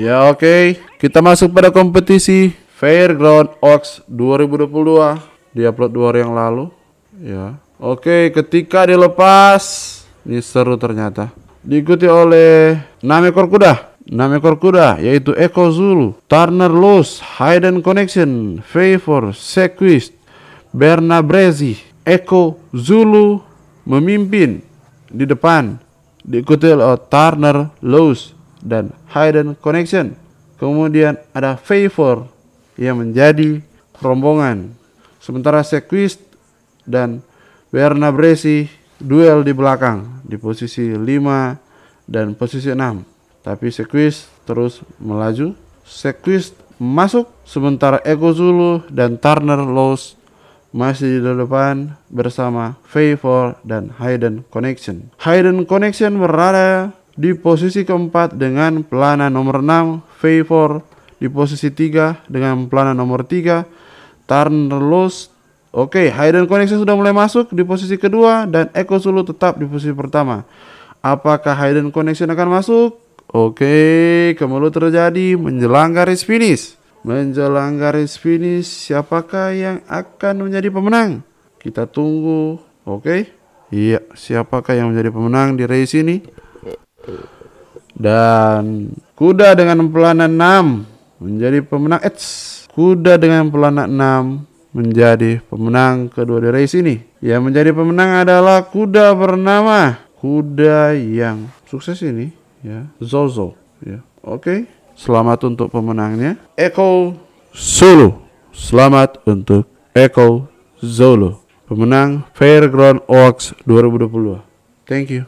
Ya oke, kita masuk pada kompetisi Fairground Oaks 2022 Diupload dua hari yang lalu. Ya. Oke, ketika dilepas Ini seru ternyata. Diikuti oleh 6 ekor kuda 6 ekor kuda yaitu Eko Zulu, Turner Loose, Hayden Connection, Favor, Sequist, Berna Brezi, Eko Zulu memimpin di depan. Diikuti oleh Turner Loose dan Hayden Connection. Kemudian ada Favor yang menjadi rombongan. Sementara Sequist dan Berna Bresi duel di belakang di posisi 5 dan posisi 6. Tapi Sequist terus melaju. Sequist masuk sementara Ego Zulu dan Turner Lowe's masih di depan bersama Favor dan Hayden Connection. Hayden Connection berada di posisi keempat dengan pelana nomor 6, Favor di posisi 3 dengan pelana nomor 3, Turner Lowe's Oke, Hayden Connection sudah mulai masuk di posisi kedua dan Eko Zulu tetap di posisi pertama. Apakah Hayden Connection akan masuk? Oke, kembali terjadi menjelang garis finish. Menjelang garis finish, siapakah yang akan menjadi pemenang? Kita tunggu. Oke. Iya, siapakah yang menjadi pemenang di race ini? Dan kuda dengan pelana 6 menjadi pemenang. Eits, kuda dengan pelana 6 menjadi pemenang kedua di race ini. Yang menjadi pemenang adalah kuda bernama kuda yang sukses ini ya, Zozo ya. Oke, selamat untuk pemenangnya Eko Zulu. Selamat untuk Eko Zulu, pemenang Fairground Oaks 2022. Thank you.